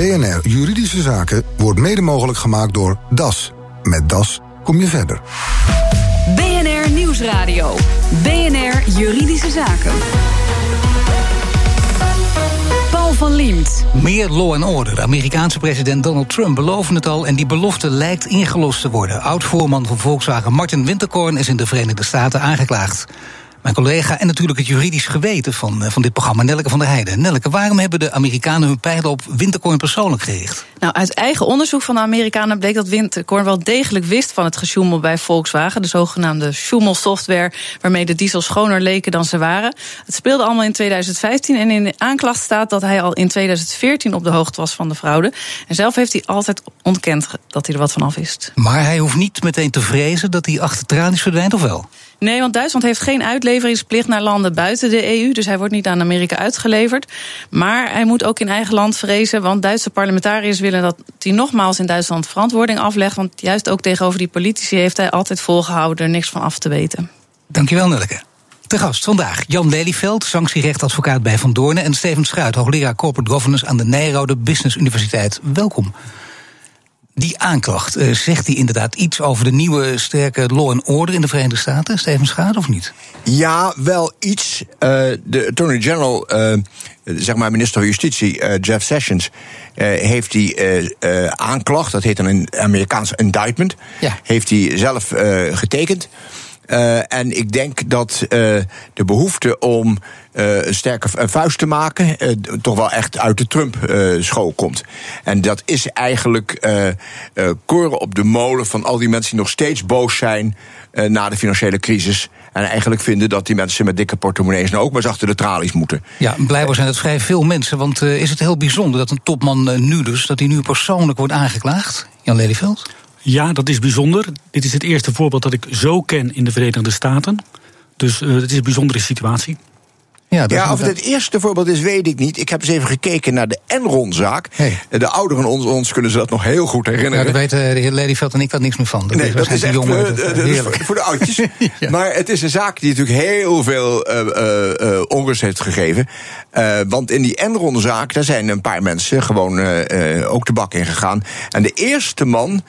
BNR Juridische Zaken wordt mede mogelijk gemaakt door DAS. Met DAS kom je verder. BNR Nieuwsradio. BNR Juridische Zaken. Paul van Liemt. Meer law and order. De Amerikaanse president Donald Trump beloven het al... en die belofte lijkt ingelost te worden. Oud-voorman van Volkswagen Martin Winterkorn is in de Verenigde Staten aangeklaagd. Mijn collega en natuurlijk het juridisch geweten van, eh, van dit programma, Nelleke van der Heijden. Nelleke, waarom hebben de Amerikanen hun pijlen op Winterkorn persoonlijk gericht? Nou, uit eigen onderzoek van de Amerikanen bleek dat Winterkorn wel degelijk wist van het gesjoemel bij Volkswagen. De zogenaamde Schumel-software, waarmee de diesels schoner leken dan ze waren. Het speelde allemaal in 2015 en in de aanklacht staat dat hij al in 2014 op de hoogte was van de fraude. En zelf heeft hij altijd ontkend dat hij er wat van af wist. Maar hij hoeft niet meteen te vrezen dat hij achter tralies verdwijnt, of wel? Nee, want Duitsland heeft geen uitleveringsplicht naar landen buiten de EU. Dus hij wordt niet aan Amerika uitgeleverd. Maar hij moet ook in eigen land vrezen. Want Duitse parlementariërs willen dat hij nogmaals in Duitsland verantwoording aflegt. Want juist ook tegenover die politici heeft hij altijd volgehouden er niks van af te weten. Dankjewel, Nelleke. Te gast vandaag Jan Lelyveld, sanctierechtadvocaat bij Van Doornen... en Steven Schuit, hoogleraar Corporate Governance aan de Nijrode Business Universiteit. Welkom. Die aanklacht, uh, zegt hij inderdaad iets over de nieuwe sterke law and order in de Verenigde Staten? Steven Schaad of niet? Ja, wel iets. Uh, de Attorney General, uh, zeg maar minister van Justitie, Jeff Sessions, heeft die aanklacht, dat heet dan een Amerikaans indictment, ja. heeft hij zelf getekend. Uh, en ik denk dat uh, de behoefte om uh, een sterke vuist te maken toch wel echt uit de Trump-school komt. En dat is eigenlijk koren op de molen van al die mensen die nog steeds boos zijn na de financiële crisis. En eigenlijk vinden dat die mensen met dikke portemonnees nou ook maar eens achter de tralies moeten. Ja, blijkbaar zijn het vrij veel mensen. Want is het heel bijzonder dat een topman nu dus, dat hij nu persoonlijk wordt aangeklaagd? Jan Lelyveld? Ja, dat is bijzonder. Dit is het eerste voorbeeld dat ik zo ken in de Verenigde Staten. Dus uh, het is een bijzondere situatie. Ja, ja, of het het eerste voorbeeld is, weet ik niet. Ik heb eens even gekeken naar de Enron-zaak. Hey. De ouderen ons, ons kunnen ze dat nog heel goed herinneren. Ja, daar weten de heer Ladyveld en ik dat niks meer van. Dat nee, is dat is echt uh, voor, voor, de oudjes. ja. Maar het is een zaak die natuurlijk heel veel uh, uh, onrust heeft gegeven. want in die Enron-zaak, daar zijn een paar mensen gewoon ook de bak in gegaan. En de eerste man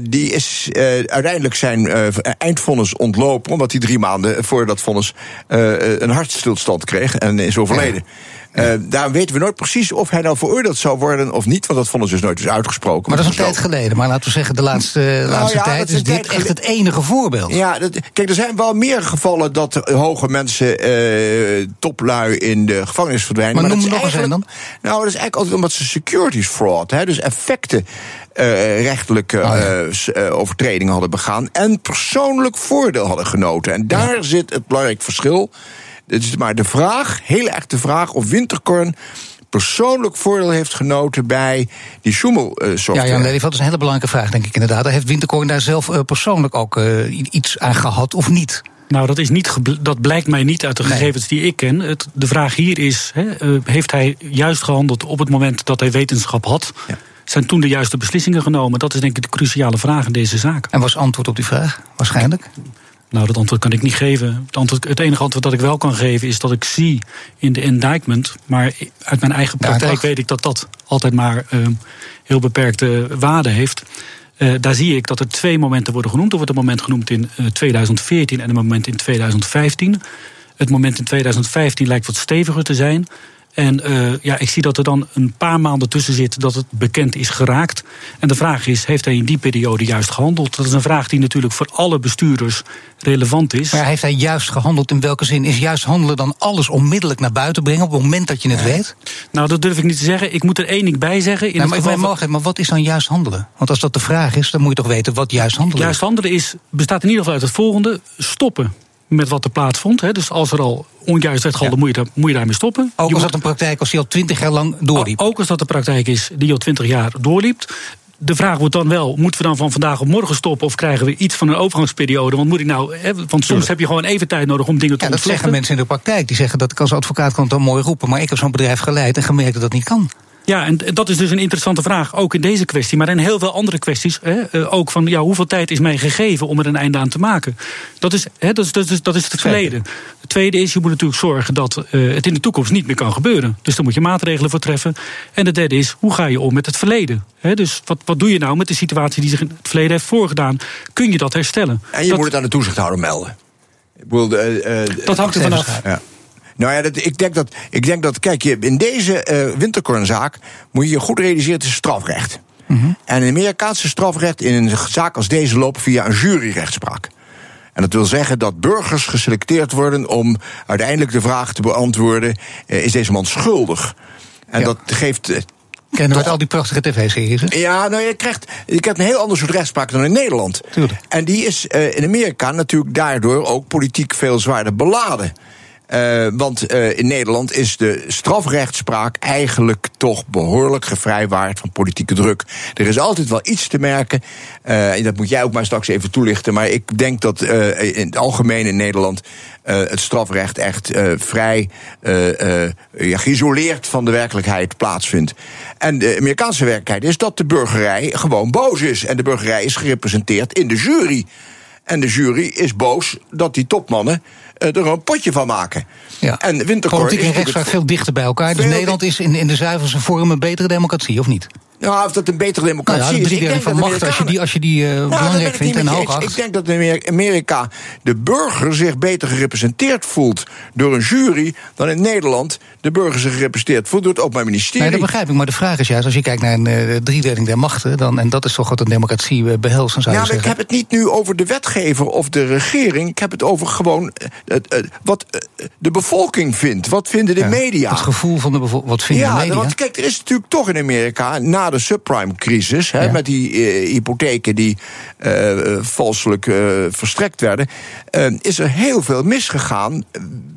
die is uiteindelijk zijn eindvonnis ontlopen. Omdat hij drie maanden voor dat vonnis een hartstilstand kreeg en is overleden. Uh, daar weten we nooit precies of hij nou veroordeeld zou worden of niet. Want dat vonden ze dus nooit eens uitgesproken. Maar dat is een tijd geleden. Maar laten we zeggen, de laatste, nou, laatste ja, tijd is, dit echt het enige voorbeeld. Ja, dat, kijk, er zijn wel meer gevallen dat hoge mensen uh, toplui in de gevangenis verdwijnen. Maar, maar noem nog eens een dan? Nou, dat is eigenlijk altijd omdat ze securities fraud, hè, dus effecten. Uh, rechtelijke ja. overtredingen hadden begaan. en persoonlijk voordeel hadden genoten. En daar ja. zit het belangrijk verschil. Het is maar de vraag, heel erg de vraag, of Winterkorn persoonlijk voordeel heeft genoten bij die Schumel-software. ja, Jan Lely, dat is een hele belangrijke vraag, denk ik inderdaad. Heeft Winterkorn daar zelf uh, persoonlijk ook uh, iets aan gehad of niet? Nou, dat, is niet dat blijkt mij niet uit de gegevens nee. die ik ken. Het, de vraag hier is: he, uh, heeft hij juist gehandeld op het moment dat hij wetenschap had? Ja. Zijn toen de juiste beslissingen genomen? Dat is denk ik de cruciale vraag in deze zaak. En was antwoord op die vraag? Waarschijnlijk? Nou, dat antwoord kan ik niet geven. Het, antwoord, het, enige antwoord dat ik wel kan geven is dat ik zie in de indictment. Maar uit mijn eigen praktijk weet ik dat dat altijd maar uh, heel beperkte waarde heeft. Uh, daar zie ik dat er twee momenten worden genoemd. Er wordt een moment genoemd in uh, 2014 en een moment in 2015. Het moment in 2015 lijkt wat steviger te zijn. En uh, ja, ik zie dat er dan een paar maanden tussen zit dat het bekend is geraakt. En de vraag is, heeft hij in die periode juist gehandeld? Dat is een vraag die natuurlijk voor alle bestuurders relevant is. Maar heeft hij juist gehandeld? In welke zin is juist handelen dan alles onmiddellijk naar buiten brengen op het moment dat je het weet? Nou, dat durf ik niet te zeggen. Ik moet er één ding bij zeggen. In nou, maar, geval maar wat is dan juist handelen? Want als dat de vraag is, dan moet je toch weten wat juist handelen is. Juist handelen is, bestaat in ieder geval uit het volgende: stoppen met wat er plaatsvond. Hè. Dus als er al onjuist werd ja. moet, je daar, moet je daarmee stoppen. Ook je als dat een praktijk als die al twintig jaar lang doorliep? Ook als dat de praktijk is die al twintig jaar doorliep. De vraag wordt dan wel, moeten we dan van vandaag op morgen stoppen... of krijgen we iets van een overgangsperiode? Want moet ik nou, hè, want soms heb je gewoon even tijd nodig om dingen te ja, dat zeggen mensen in de praktijk. Die zeggen dat ik als advocaat kan het dan mooi roepen... maar ik heb zo'n bedrijf geleid en gemerkt dat dat niet kan. Ja, en dat is dus een interessante vraag, ook in deze kwestie. Maar in heel veel andere kwesties, hè, eh, ook van ja, hoeveel tijd is mij gegeven om er een einde aan te maken. Dat is, hè, dat is, dat is, dat is het verleden. Het tweede is, je moet natuurlijk zorgen dat uh, het in de toekomst niet meer kan gebeuren. Dus daar moet je maatregelen voor treffen. En de derde is, hoe ga je om met het verleden? Hè, dus wat, wat doe je nou met de situatie die zich in het verleden heeft voorgedaan? Kun je dat herstellen? En je dat, moet het aan de toezichthouder melden. Ik bedoel, uh, dat hangt er vanaf. Ja. Nou ja, dat, ik, denk dat, ik denk dat, kijk, je, in deze uh, winterkornzaak moet je je goed realiseren, het is strafrecht. Mm -hmm. En in Amerikaanse strafrecht in een zaak als deze loopt via een juryrechtspraak. En dat wil zeggen dat burgers geselecteerd worden om uiteindelijk de vraag te beantwoorden: uh, is deze man schuldig? En ja. dat geeft. Uh, Kennen we al die prachtige tv-series? Ja, nou, je krijgt, je krijgt een heel ander soort rechtspraak dan in Nederland. Tuurlijk. En die is uh, in Amerika natuurlijk daardoor ook politiek veel zwaarder beladen. Uh, want uh, in Nederland is de strafrechtspraak eigenlijk toch behoorlijk gevrijwaard van politieke druk. Er is altijd wel iets te merken. Uh, en dat moet jij ook maar straks even toelichten. Maar ik denk dat in het algemeen in Nederland het strafrecht echt vrij ja, geïsoleerd van de werkelijkheid plaatsvindt. En de Amerikaanse werkelijkheid is dat de burgerij gewoon boos is. En de burgerij is gerepresenteerd in de jury. En de jury is boos dat die topmannen er een potje van maken. Ja. En Winterkoor Politiek en rechtspraak veel dichter bij elkaar. Dus Nederland is in, in de zuiverste vorm een betere democratie, of niet? Nou, of dat een betere democratie nou ja, is. Ik denk van macht, als je die, als je die uh, nou, belangrijk vindt en hoog Ik denk dat in Amerika de burger zich beter gerepresenteerd voelt door een jury dan in Nederland de burger zich gerepresenteerd voelt door het Openbaar Ministerie. Nee, dat begrijp ik. Maar de vraag is juist, als je kijkt naar een uh, driedeling der machten, dan, en dat is toch wat een democratie uh, behelst, zou ja, zeggen. ik heb het niet nu over de wetgever of de regering. Ik heb het over gewoon wat de bevolking vindt. Wat vinden de ja, media? Het gevoel van de bevolking. Wat vinden ja, de media? want kijk, er is natuurlijk toch in Amerika na de subprime-crisis, ja. met die uh, hypotheken die uh, valselijk uh, verstrekt werden, is er heel veel misgegaan.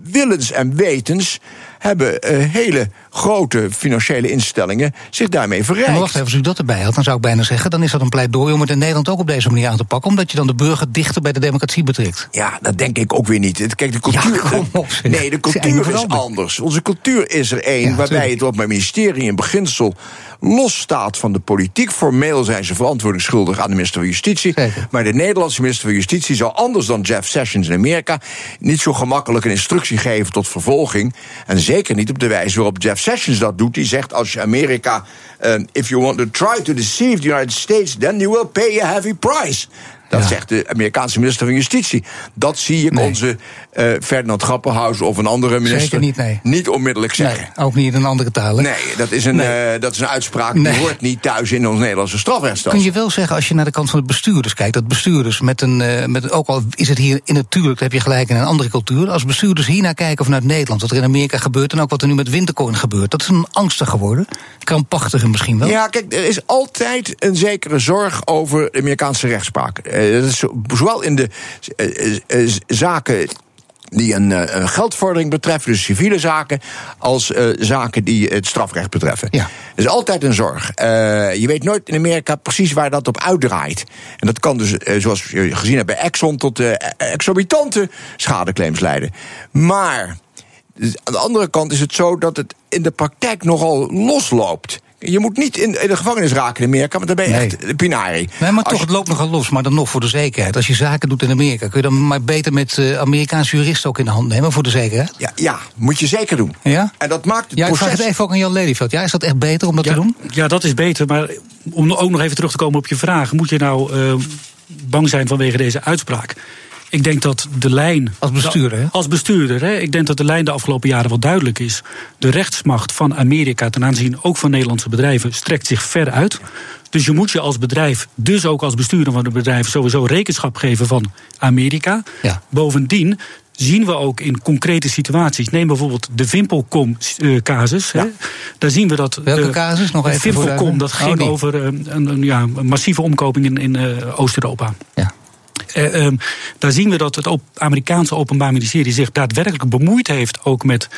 Willens en wetens hebben uh, hele grote financiële instellingen zich daarmee verrijkt. Maar wacht even, als u dat erbij had, dan zou ik bijna zeggen... dan is dat een pleidooi om het in Nederland ook op deze manier aan te pakken... omdat je dan de burger dichter bij de democratie betrekt. Ja, dat denk ik ook weer niet. Kijk, de cultuur... Ja, kom op, nee, de cultuur is anders. Onze cultuur is er één ja, waarbij het Openbaar Ministerie in beginsel losstaat van de politiek. Formeel zijn ze verantwoording schuldig aan de minister van Justitie. Zeker. Maar de Nederlandse minister van Justitie zou anders dan Jeff Sessions in Amerika... niet zo gemakkelijk een instructie geven tot vervolging. En zeker niet op de wijze waarop Jeff Sessions dat doet. Die zegt als je Amerika... Uh, if you want to try to deceive the United States... then you will pay a heavy price. Dat ja. zegt de Amerikaanse minister van Justitie. Dat zie ik nee. onze uh, Ferdinand Grappenhuis of een andere minister Zeker niet, nee. niet onmiddellijk zeggen. Nee, ook niet in een andere taal. Hè? Nee, dat is een, nee. uh, dat is een uitspraak die hoort niet thuis in ons Nederlandse strafrechtsstelsel. Kun je wel zeggen, als je naar de kant van de bestuurders kijkt, dat bestuurders met een, uh, met, ook al is het hier in natuurlijk, heb je gelijk in een andere cultuur, als bestuurders hier naar kijken vanuit Nederland, wat er in Amerika gebeurt en ook wat er nu met Winterkorn gebeurt, dat is een angstig geworden. Krampachtiger misschien wel. Ja, kijk, er is altijd een zekere zorg over de Amerikaanse rechtspraak. Dat is zowel in de zaken die een geldvordering betreffen, dus civiele zaken, als uh, zaken die het strafrecht betreffen. Ja. Er is altijd een zorg. Uh, je weet nooit in Amerika precies waar dat op uitdraait. En dat kan dus, zoals je gezien hebt bij Exxon, tot exorbitante schadeclaims leiden. Maar aan de andere kant is het zo dat het in de praktijk nogal losloopt. Je moet niet in, in de gevangenis raken in Amerika, want dan ben je Nee. echt pinari. Nee, maar Als toch, je- het loopt nogal los. Maar dan nog voor de zekerheid. Als je zaken doet in Amerika, kun je dan maar beter met eh, Amerikaanse juristen ook in de hand nemen voor de zekerheid? Ja, ja, moet je zeker doen. Ja? En dat maakt het Ja, ik vraag proces... het even ook aan Jan Lelyveld. Ja, is dat echt beter om dat ja, te doen? Ja, dat is beter. Maar om ook nog even terug te komen op je vraag. Moet je nou eh, bang zijn vanwege deze uitspraak? Ik denk dat de lijn. Als bestuurder, hè? Als bestuurder, hè? Ik denk dat de lijn de afgelopen jaren wel duidelijk is. De rechtsmacht van Amerika ten aanzien ook van Nederlandse bedrijven strekt zich ver uit. Dus je moet je als bedrijf, dus ook als bestuurder van het bedrijf, sowieso rekenschap geven van Amerika. Ja. Bovendien zien we ook in concrete situaties. Neem bijvoorbeeld de Vimpelcom-casus. Ja. Daar zien we dat. Welke eh, casus? Nog even Vimpelcom, dat Oh, ging die. over eh, een, een, ja, een massieve omkoping in, in eh, Oost-Europa. Ja. Eh, ehm, daar zien we dat het op- Amerikaanse Openbaar Ministerie zich daadwerkelijk bemoeid heeft ook met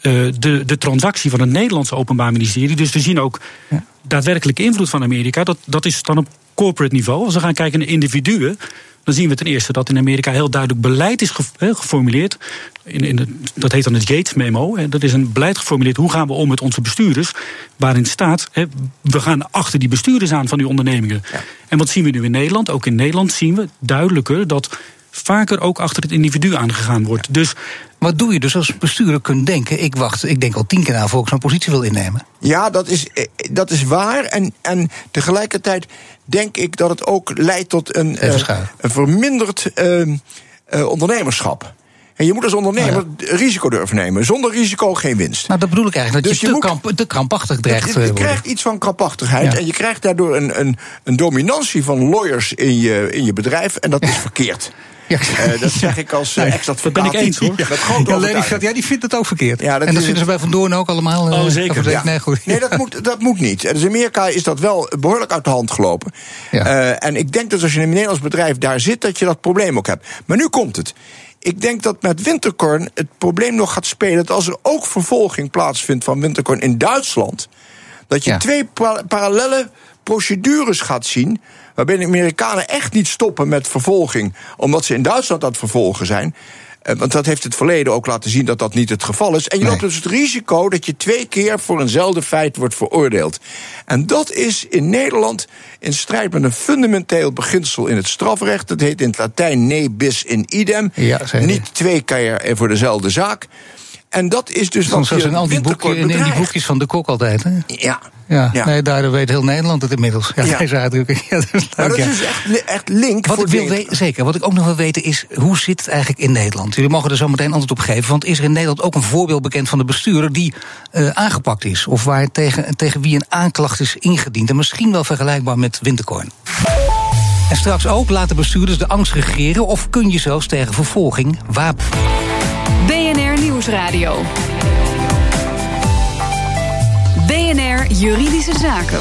eh, de, de transactie van het Nederlandse Openbaar Ministerie. Dus we zien ook daadwerkelijke invloed van Amerika, dat, dat is dan op corporate niveau. Als we gaan kijken naar individuen, dan zien we ten eerste dat in Amerika heel duidelijk beleid is geformuleerd. In, in dat heet dan het Gates-memo. Dat is een beleid geformuleerd. Hoe gaan we om met onze bestuurders? Waarin staat, we gaan achter die bestuurders aan van die ondernemingen. En wat zien we nu in Nederland? Ook in Nederland zien we duidelijker dat vaker ook achter het individu aangegaan wordt. Dus wat doe je dus als bestuurder kunt denken? Ik wacht, ik denk al tien keer na voor ik zo'n positie wil innemen. Ja, dat is, eh, dat is waar. En, en tegelijkertijd denk ik dat het ook leidt tot een, uh, een verminderd uh, ondernemerschap. En je moet als ondernemer oh risico durven nemen. Zonder risico geen winst. Nou, dat bedoel ik eigenlijk. Dat dus je, te, moet, kramp, te krampachtig dreigt Je, je krijgt iets van krampachtigheid. En je krijgt daardoor een, een, een dominantie van lawyers in je, in je bedrijf. En dat is verkeerd. Ja. Uh, dat zeg ik als uh, ex-advocaat. Dat ben ik eens hoor. Met grote ja, ja, die vindt het ook verkeerd. Ja, dat en dat vinden ze bij Van Doorn ook allemaal. Uh, oh, zeker. Ja. Nee, goed. nee dat, moet, dat moet niet. Dus in Amerika is dat wel behoorlijk uit de hand gelopen. Ja. en ik denk dat als je in een Nederlands bedrijf daar zit, dat je dat probleem ook hebt. Maar nu komt het. Ik denk dat met Winterkorn het probleem nog gaat spelen... dat als er ook vervolging plaatsvindt van Winterkorn in Duitsland... dat je twee parallele procedures gaat zien waarbij de Amerikanen echt niet stoppen met vervolging, omdat ze in Duitsland aan het vervolgen zijn. Eh, want dat heeft het verleden ook laten zien dat dat niet het geval is. En je loopt dus het risico dat je twee keer voor eenzelfde feit wordt veroordeeld. En dat is in Nederland in strijd met een fundamenteel beginsel in het strafrecht. Dat heet in het Latijn ne bis in idem. Ja, niet twee keer voor dezelfde zaak. En dat is dus wat in al die, boekjes, in die boekjes van de kok altijd. Hè? Ja. Ja, ja. Nee, daar weet heel Nederland het inmiddels. Ja, ja. deze uitdrukking. Ja, dat is, maar dat is dus echt, echt link wat ik wil weten, Zeker. Wat ik ook nog wil weten is, hoe zit het eigenlijk in Nederland? Jullie mogen er zo meteen antwoord op geven. Want is er in Nederland ook een voorbeeld bekend van de bestuurder... die uh, aangepakt is? Of waar tegen, tegen wie een aanklacht is ingediend? En misschien wel vergelijkbaar met Winterkorn. En straks ook laten bestuurders de angst regeren... of kun je zelfs tegen vervolging wapen? Nieuwsradio. BNR Juridische Zaken.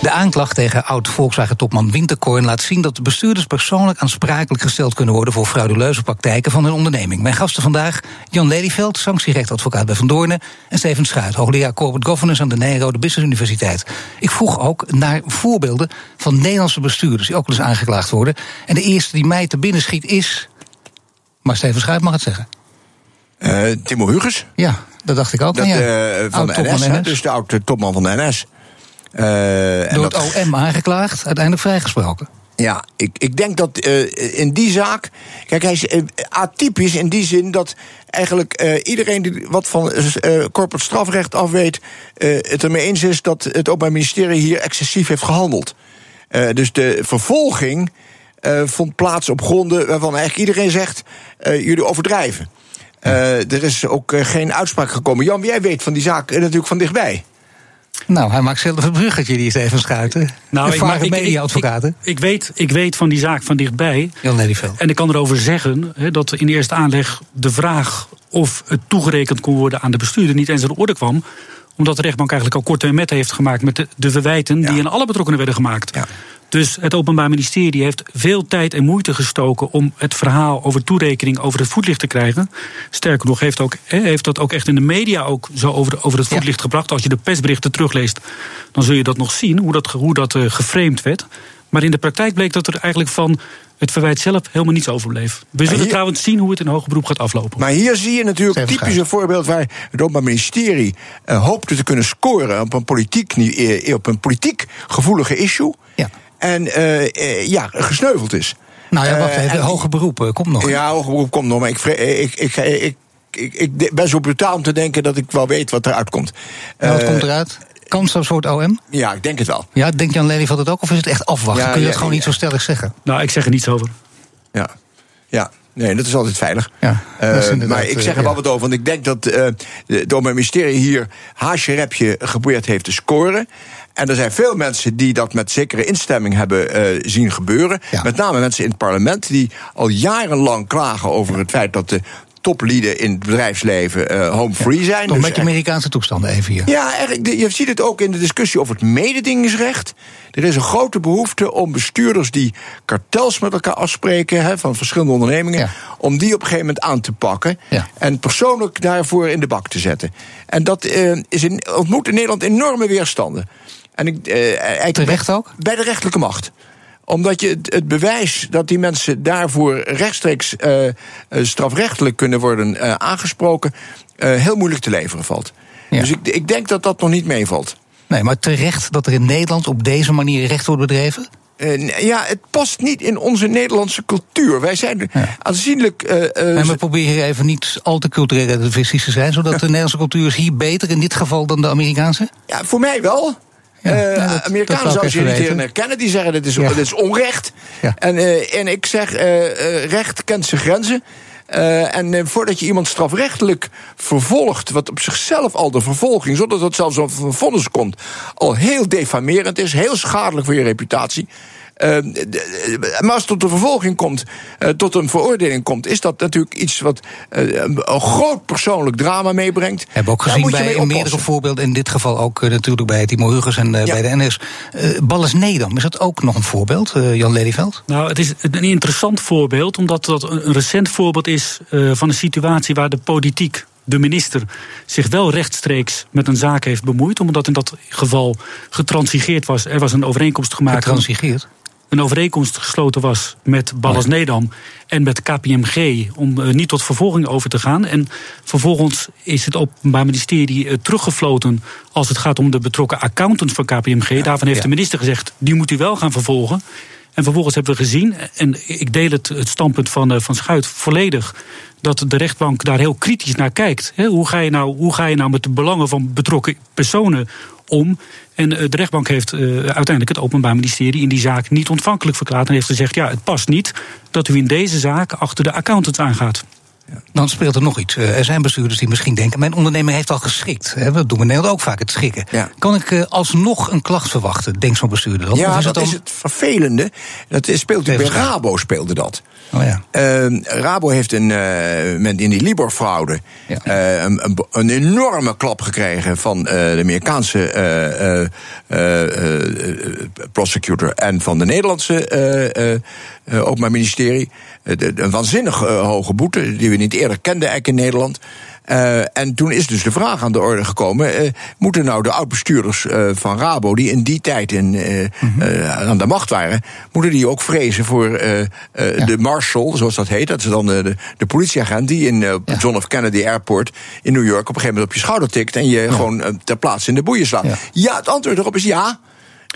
De aanklacht tegen oud-Volkswagen-topman Winterkorn laat zien dat de bestuurders persoonlijk aansprakelijk gesteld kunnen worden voor frauduleuze praktijken van hun onderneming. Mijn gasten vandaag: Jan Lelyveld, sanctierechtadvocaat bij Van Doornen, en Steven Schuit, hoogleraar Corporate Governance aan de Nijrode Business Universiteit. Ik vroeg ook naar voorbeelden van Nederlandse bestuurders die ook wel eens aangeklaagd worden. En de eerste die mij te binnen schiet is. Maar Steven Schuit mag het zeggen. Uh, Timo Huges? Ja, dat dacht ik ook. Dat, ja. uh, van de NS, dus de oude topman van de NS. Uh, Door het OM aangeklaagd, uiteindelijk vrijgesproken. Ja, ik, ik denk dat in die zaak. Kijk, hij is atypisch in die zin dat eigenlijk iedereen die wat van corporate strafrecht af weet. het ermee eens is dat het Openbaar Ministerie hier excessief heeft gehandeld. dus de vervolging vond plaats op gronden waarvan eigenlijk iedereen zegt: jullie overdrijven. Uh, er is ook uh, geen uitspraak gekomen. Jan, jij weet van die zaak uh, natuurlijk van dichtbij. Nou, hij maakt zelf een bruggetje, die even Schuiten. Nou, ik, maak, media-advocaten. Ik, ik, weet, ik weet van die zaak van dichtbij. Jan Lelyveld. En ik kan erover zeggen he, dat in eerste aanleg de vraag of het toegerekend kon worden aan de bestuurder niet eens aan de orde kwam omdat de rechtbank eigenlijk al kort en met heeft gemaakt met de, de verwijten die in alle betrokkenen werden gemaakt. Ja. Dus het Openbaar Ministerie heeft veel tijd en moeite gestoken om het verhaal over toerekening over het voetlicht te krijgen. Sterker nog, heeft, ook, heeft dat ook echt in de media ook zo over, over het voetlicht gebracht. Als je de persberichten terugleest, dan zul je dat nog zien, hoe dat, hoe dat uh, geframed werd. Maar in de praktijk bleek dat er eigenlijk van het verwijt zelf helemaal niets overbleef. We zullen trouwens zien hoe het in hoger beroep gaat aflopen. Maar hier zie je natuurlijk typisch een voorbeeld waar het Openbaar Ministerie uh, hoopte te kunnen scoren op een politiek, uh, op een politiek gevoelige issue. Ja en uh, ja, gesneuveld is. Nou ja, wacht even, hoger beroep komt nog. Ja, hoger beroep komt nog, maar ik, ik, ik, ik, ik, ik ben zo brutaal om te denken dat ik wel weet wat eruit komt. Wat komt eruit? Kans op soort OM? Ja, ik denk het wel. Ja, denkt Jan Lely van het ook? Of is het echt afwachten? Kun je het gewoon niet zo stellig zeggen? Nou, ik zeg er niets over. Ja, ja. Nee, dat is altijd veilig. Ja, uh, maar ik zeg er wel wat over, want ik denk dat uh, door mijn ministerie hier haasje repje geprobeerd heeft te scoren. En er zijn veel mensen die dat met zekere instemming hebben uh, zien gebeuren. Met name mensen in het parlement die al jarenlang klagen over het feit dat de toplieden in het bedrijfsleven uh, home free zijn. Toch dus met je Amerikaanse toestanden even hier. Ja, eigenlijk, je ziet het ook in de discussie over het mededingingsrecht. Er is een grote behoefte om bestuurders die kartels met elkaar afspreken van verschillende ondernemingen, om die op een gegeven moment aan te pakken en persoonlijk daarvoor in de bak te zetten. En dat uh, is in, ontmoet in Nederland enorme weerstanden. En ik, uh, Terecht ook? Bij de rechterlijke macht omdat je het, bewijs dat die mensen daarvoor rechtstreeks uh, strafrechtelijk kunnen worden uh, aangesproken, heel moeilijk te leveren valt. Dus ik, ik denk dat dat nog niet meevalt. Nee, maar terecht dat er in Nederland op deze manier recht wordt bedreven? ja, het past niet in onze Nederlandse cultuur. Wij zijn aanzienlijk. Uh, uh, we proberen even niet al te cultureel relativistisch te zijn, zodat de Nederlandse cultuur is hier beter in dit geval dan de Amerikaanse? Ja, voor mij wel. Ja, uh, Amerikanen zouden herkennen. Die zeggen dit is, dit is onrecht. En, uh, en ik zeg, uh, recht kent zijn grenzen. en voordat je iemand strafrechtelijk vervolgt, wat op zichzelf al de vervolging, zonder dat het zelfs een vonnis komt, al heel defamerend is, heel schadelijk voor je reputatie. Uh, maar als het tot de vervolging komt, uh, tot een veroordeling komt, is dat natuurlijk iets wat uh, een groot persoonlijk drama meebrengt. Hebben ook gezien bij meerdere voorbeelden, in dit geval ook natuurlijk bij Timo Huggers en ja. bij de NS. Balles Nedam, is dat ook nog een voorbeeld, Jan Lelyveld? Nou, het is een interessant voorbeeld, omdat dat een recent voorbeeld is van een situatie waar de politiek de minister zich wel rechtstreeks met een zaak heeft bemoeid. Omdat in dat geval getransigeerd was. Er was een overeenkomst gemaakt. Getransigeerd? Een overeenkomst gesloten was met Ballas Nedam en met KPMG om uh, niet tot vervolging over te gaan. En vervolgens is het Openbaar Ministerie uh, teruggefloten als het gaat om de betrokken accountant van KPMG. Daarvan heeft de minister gezegd, die moet u wel gaan vervolgen. En vervolgens hebben we gezien, en ik deel het, standpunt van, uh, van Schuit volledig, dat de rechtbank daar heel kritisch naar kijkt. hoe, ga je nou, hoe ga je nou met de belangen van betrokken personen om? En eh, de rechtbank heeft uh, uiteindelijk het Openbaar Ministerie in die zaak niet ontvankelijk verklaard. En heeft gezegd: ja, het past niet dat u in deze zaak achter de accountants aangaat. Dan speelt er nog iets. Eh, er zijn bestuurders die misschien denken: mijn ondernemer heeft al geschikt. Dat doen we in Nederland ook vaak, het schikken. Kan ik alsnog een klacht verwachten, denkt zo'n bestuurder dan? Ja, is dat is het vervelende. Dat speelt bij Rabo speelde dat. Oh ja. Uh, Rabo heeft een, uh, in die Libor-fraude ja. uh, een, een, enorme klap gekregen van de Amerikaanse prosecutor en van de Nederlandse Openbaar Ministerie. een waanzinnig hoge boete die we niet eerder kenden eigenlijk in Nederland. Uh, en toen is dus de vraag aan de orde gekomen: uh, moeten nou de oud-bestuurders uh, van Rabo, die in die tijd in, -hmm. aan de macht waren, moeten die ook vrezen voor ja. de marshal, zoals dat heet? Dat is dan de, de politieagent die in ja. John F. Kennedy Airport in New York op een gegeven moment op je schouder tikt en je ja. gewoon ter plaatse in de boeien slaat. Ja, het antwoord erop is ja.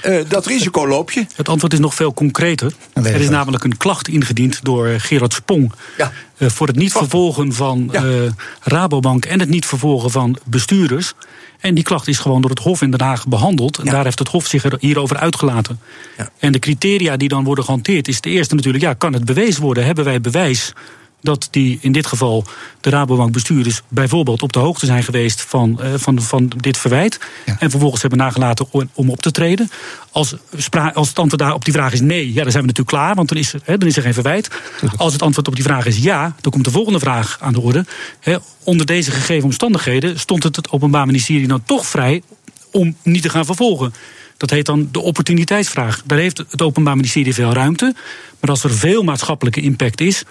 Uh, dat risico loop je. Het antwoord is nog veel concreter. Er is namelijk een klacht ingediend door Gerard Spong. Ja. Uh, voor het niet vervolgen van ja. uh, Rabobank en het niet vervolgen van bestuurders. En die klacht is gewoon door het Hof in Den Haag behandeld. En ja. daar heeft het Hof zich er hierover uitgelaten. Ja. En de criteria die dan worden gehanteerd is de eerste natuurlijk... ja, kan het bewezen worden? Hebben wij bewijs dat die in dit geval de Rabobank bestuurders bijvoorbeeld op de hoogte zijn geweest van, uh, van, van dit verwijt. Ja. En vervolgens hebben nagelaten om op te treden. Als, als het antwoord daar op die vraag is nee, ja, dan zijn we natuurlijk klaar, want dan is, er, dan is er geen verwijt. Als het antwoord op die vraag is ja, dan komt de volgende vraag aan de orde. onder deze gegeven omstandigheden stond het het Openbaar Ministerie dan toch vrij om niet te gaan vervolgen. Dat heet dan de opportuniteitsvraag. Daar heeft het Openbaar Ministerie veel ruimte. Maar als er veel maatschappelijke impact is,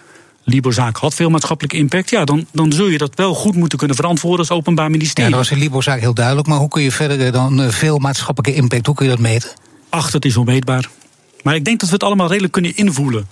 Libozaak had veel maatschappelijke impact. Ja, dan, dan zul je dat wel goed moeten kunnen verantwoorden als Openbaar Ministerie. Ja, dat was in Libozaak heel duidelijk. Maar hoe kun je verder dan eh, veel maatschappelijke impact, hoe kun je dat meten? Ach, dat is onmeetbaar. Maar ik denk dat we het allemaal redelijk kunnen invoelen.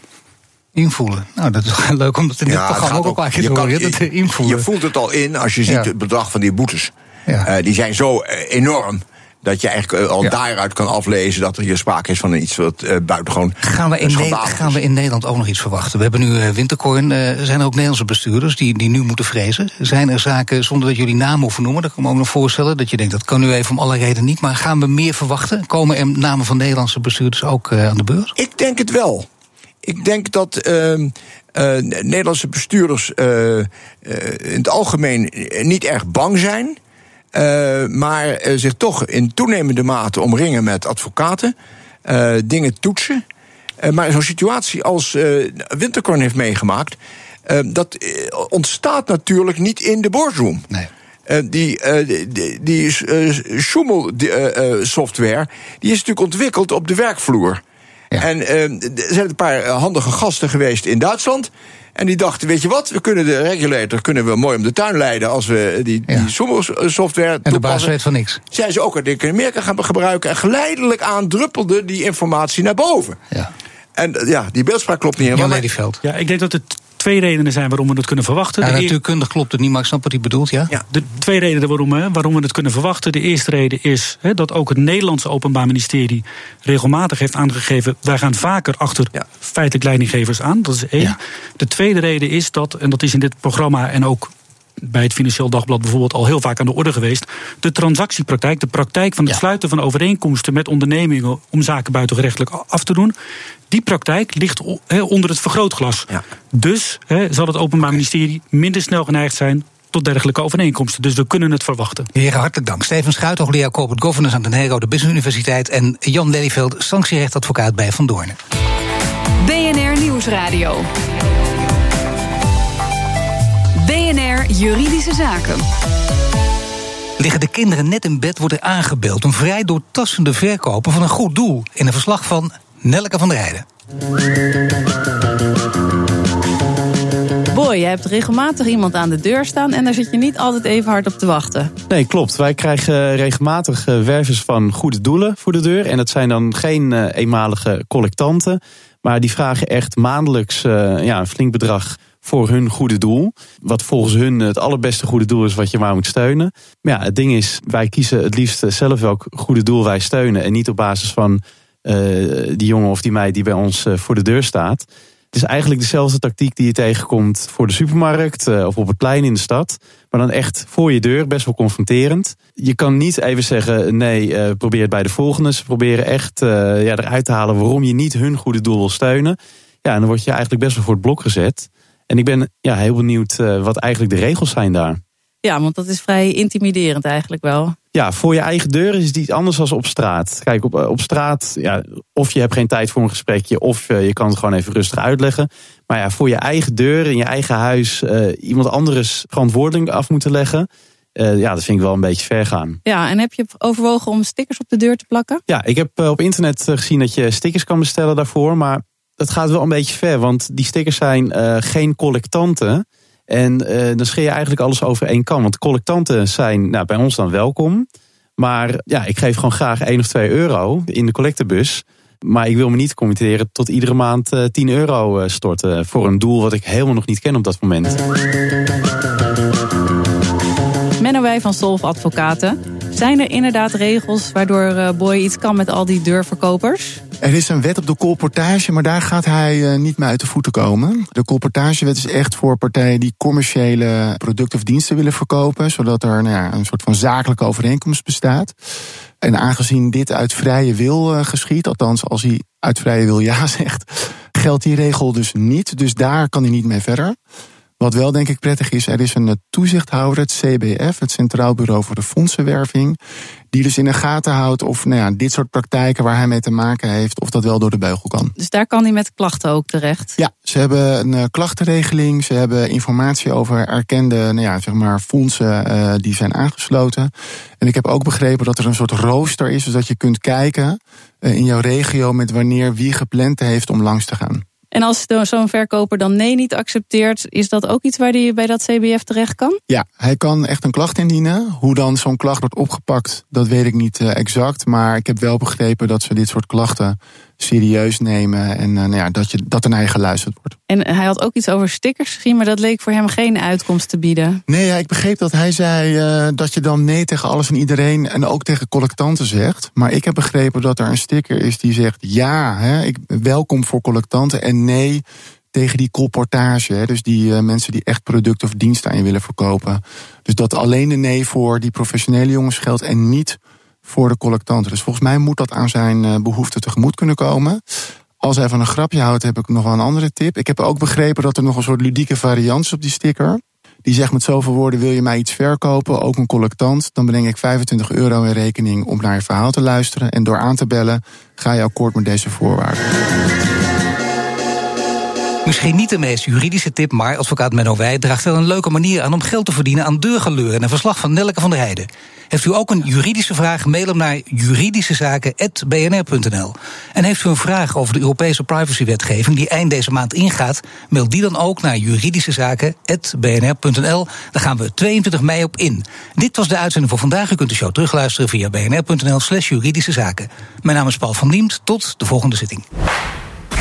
Invoelen. Nou, dat is leuk om dat in dit ja, programma ook, keer te horen. invoelen. Je voelt het al in als je ziet het bedrag van die boetes. Ja. Uh, die zijn zo enorm dat je eigenlijk eh, al daaruit kan aflezen dat er hier sprake is van iets wat uh, buitengewoon gaan we, in gaan we in Nederland ook nog iets verwachten? We hebben nu uh, Winterkorn. Uh, zijn er ook Nederlandse bestuurders die, die nu moeten vrezen? Zijn er zaken, zonder dat jullie namen hoeven noemen, dat kan ik me ook nog voorstellen, dat je denkt dat kan nu even om alle redenen niet, maar gaan we meer verwachten? Komen er namen van Nederlandse bestuurders ook aan de beurt? Ik denk het wel. Ik denk dat ehm, Nederlandse bestuurders in het algemeen niet erg bang zijn. Uh, maar uh, zich toch in toenemende mate omringen met advocaten, uh, dingen toetsen. maar zo'n situatie als Winterkorn heeft meegemaakt, dat ontstaat natuurlijk niet in de boardroom. Nee. die, die, die software die is natuurlijk ontwikkeld op de werkvloer. En er zijn een paar handige gasten geweest in Duitsland. En die dachten, weet je wat, we kunnen de regulator kunnen we mooi om de tuin leiden als we die, die software En de baas weet van niks. Zijn ze ook in Amerika gaan gebruiken. En geleidelijk aan druppelde die informatie naar boven. Ja. En ja, die beeldspraak klopt niet helemaal. Jan Ja, ik denk dat het twee redenen zijn waarom we het kunnen verwachten. Ja, natuurkundig klopt het niet, maar ik snap wat hij bedoelt, ja? ja. De twee redenen waarom, waarom we het kunnen verwachten. De eerste reden is dat ook het Nederlandse Openbaar Ministerie regelmatig heeft aangegeven... wij gaan vaker achter feitelijk leidinggevers aan, dat is één. De tweede reden is dat, en dat is in dit programma en ook bij het Financieel Dagblad bijvoorbeeld al heel vaak aan de orde geweest. De transactiepraktijk, de praktijk van het sluiten van overeenkomsten met ondernemingen om zaken buitengerechtelijk af te doen. Die praktijk ligt onder het vergrootglas. Ja. Dus zal het Openbaar Ministerie minder snel geneigd zijn tot dergelijke overeenkomsten. Dus we kunnen het verwachten. Heren, hartelijk dank. Steven Schuit, hoogleraar Corporate Governance aan de Nero, de Business Universiteit. En Jan Lelyveld, sanctierechtadvocaat bij Van Doornen. BNR Nieuwsradio. BNR Juridische Zaken. Liggen de kinderen net in bed, wordt er aangebeld. Een vrij doortassende verkoper van een goed doel. In een verslag van Nelke van der Heijden. Boy, je hebt regelmatig iemand aan de deur staan en daar zit je niet altijd even hard op te wachten. Nee, klopt. Wij krijgen regelmatig eh, wervers van goede doelen voor de deur. En dat zijn dan geen eh, eenmalige collectanten, maar die vragen echt maandelijks eh, ja, een flink bedrag voor hun goede doel. Wat volgens hun het allerbeste goede doel is wat je maar moet steunen. Maar ja, het ding is, wij kiezen het liefst zelf welk goede doel wij steunen. En niet op basis van die jongen of die meid die bij ons uh, voor de deur staat. Het is eigenlijk dezelfde tactiek die je tegenkomt voor de supermarkt uh, of op het plein in de stad. Maar dan echt voor je deur, best wel confronterend. Je kan niet even zeggen, nee, probeer het bij de volgende. Ze proberen echt ja, eruit te halen waarom je niet hun goede doel wil steunen. Ja, en dan word je eigenlijk best wel voor het blok gezet. En ik ben ja, heel benieuwd uh, wat eigenlijk de regels zijn daar. Ja, want dat is vrij intimiderend eigenlijk wel. Ja, voor je eigen deur is het iets anders dan op straat. Kijk, op, op straat, ja, of je hebt geen tijd voor een gesprekje, of uh, je kan het gewoon even rustig uitleggen. Maar ja, voor je eigen deur in je eigen huis uh, iemand anders verantwoording af moeten leggen. Uh, ja, dat vind ik wel een beetje ver gaan. Ja, en heb je overwogen om stickers op de deur te plakken? Ja, ik heb op internet gezien dat je stickers kan bestellen daarvoor. Maar dat gaat wel een beetje ver, want die stickers zijn geen collectanten. En uh, dan scheer je eigenlijk alles over één kam. Want collectanten zijn nou, bij ons dan welkom. Maar ja, ik geef gewoon graag 1 of 2 euro in de collectebus. Maar ik wil me niet committeren tot iedere maand uh, 10 euro storten. Voor een doel wat ik helemaal nog niet ken op dat moment. Menno wij van Solf Advocaten. Zijn er inderdaad regels waardoor Boy iets kan met al die deurverkopers? Er is een wet op de colportage, maar daar gaat hij niet mee uit de voeten komen. De colportagewet is echt voor partijen die commerciële producten of diensten willen verkopen, zodat er nou ja, een soort van zakelijke overeenkomst bestaat. En aangezien dit uit vrije wil geschiet, althans als hij uit vrije wil ja zegt, geldt die regel dus niet. Dus daar kan hij niet mee verder. Wat wel denk ik prettig is, er is een toezichthouder, het CBF, het Centraal Bureau voor de Fondsenwerving, die dus in de gaten houdt of nou ja, dit soort praktijken waar hij mee te maken heeft, of dat wel door de beugel kan. Dus daar kan hij met klachten ook terecht? Ja, ze hebben een klachtenregeling, ze hebben informatie over erkende nou ja, zeg maar fondsen uh, die zijn aangesloten. En ik heb ook begrepen dat er een soort rooster is, zodat je kunt kijken uh, in jouw regio met wanneer wie gepland heeft om langs te gaan. En als zo'n verkoper dan nee niet accepteert, is dat ook iets waar hij bij dat CBF terecht kan? Ja, hij kan echt een klacht indienen. Hoe dan zo'n klacht wordt opgepakt, dat weet ik niet exact. Maar ik heb wel begrepen dat ze dit soort klachten serieus nemen en nou ja, dat, je, dat er naar je geluisterd wordt. En hij had ook iets over stickers gezien, maar dat leek voor hem geen uitkomst te bieden. Nee, ja, ik begreep dat hij zei uh, dat je dan nee tegen alles en iedereen en ook tegen collectanten zegt. Maar ik heb begrepen dat er een sticker is die zegt ja, hè, ik welkom voor collectanten en nee tegen die colportage. Hè, dus die uh, mensen die echt producten of diensten aan je willen verkopen. Dus dat alleen de nee voor die professionele jongens geldt en niet voor de collectanten. Dus volgens mij moet dat aan zijn behoeften tegemoet kunnen komen. Als hij van een grapje houdt, heb ik nog wel een andere tip. Ik heb ook begrepen dat er nog een soort ludieke variant is op die sticker. Die zegt met zoveel woorden: wil je mij iets verkopen, ook een collectant, dan breng ik 25 euro in rekening om naar je verhaal te luisteren. En door aan te bellen, ga je akkoord met deze voorwaarden. Misschien niet de meest juridische tip, maar advocaat Menno Wij draagt wel een leuke manier aan om geld te verdienen aan deurgeleur. En een verslag van Nelleke van der Heijden. Heeft u ook een juridische vraag? Mail hem naar juridischezaken.bnr.nl. En heeft u een vraag over de Europese privacywetgeving die eind deze maand ingaat? Mail die dan ook naar juridischezaken.bnr.nl. Daar gaan we 22 mei op in. Dit was de uitzending voor vandaag. U kunt de show terugluisteren via bnr.nl/slash juridische zaken. Mijn naam is Paul van Diemt. Tot de volgende zitting.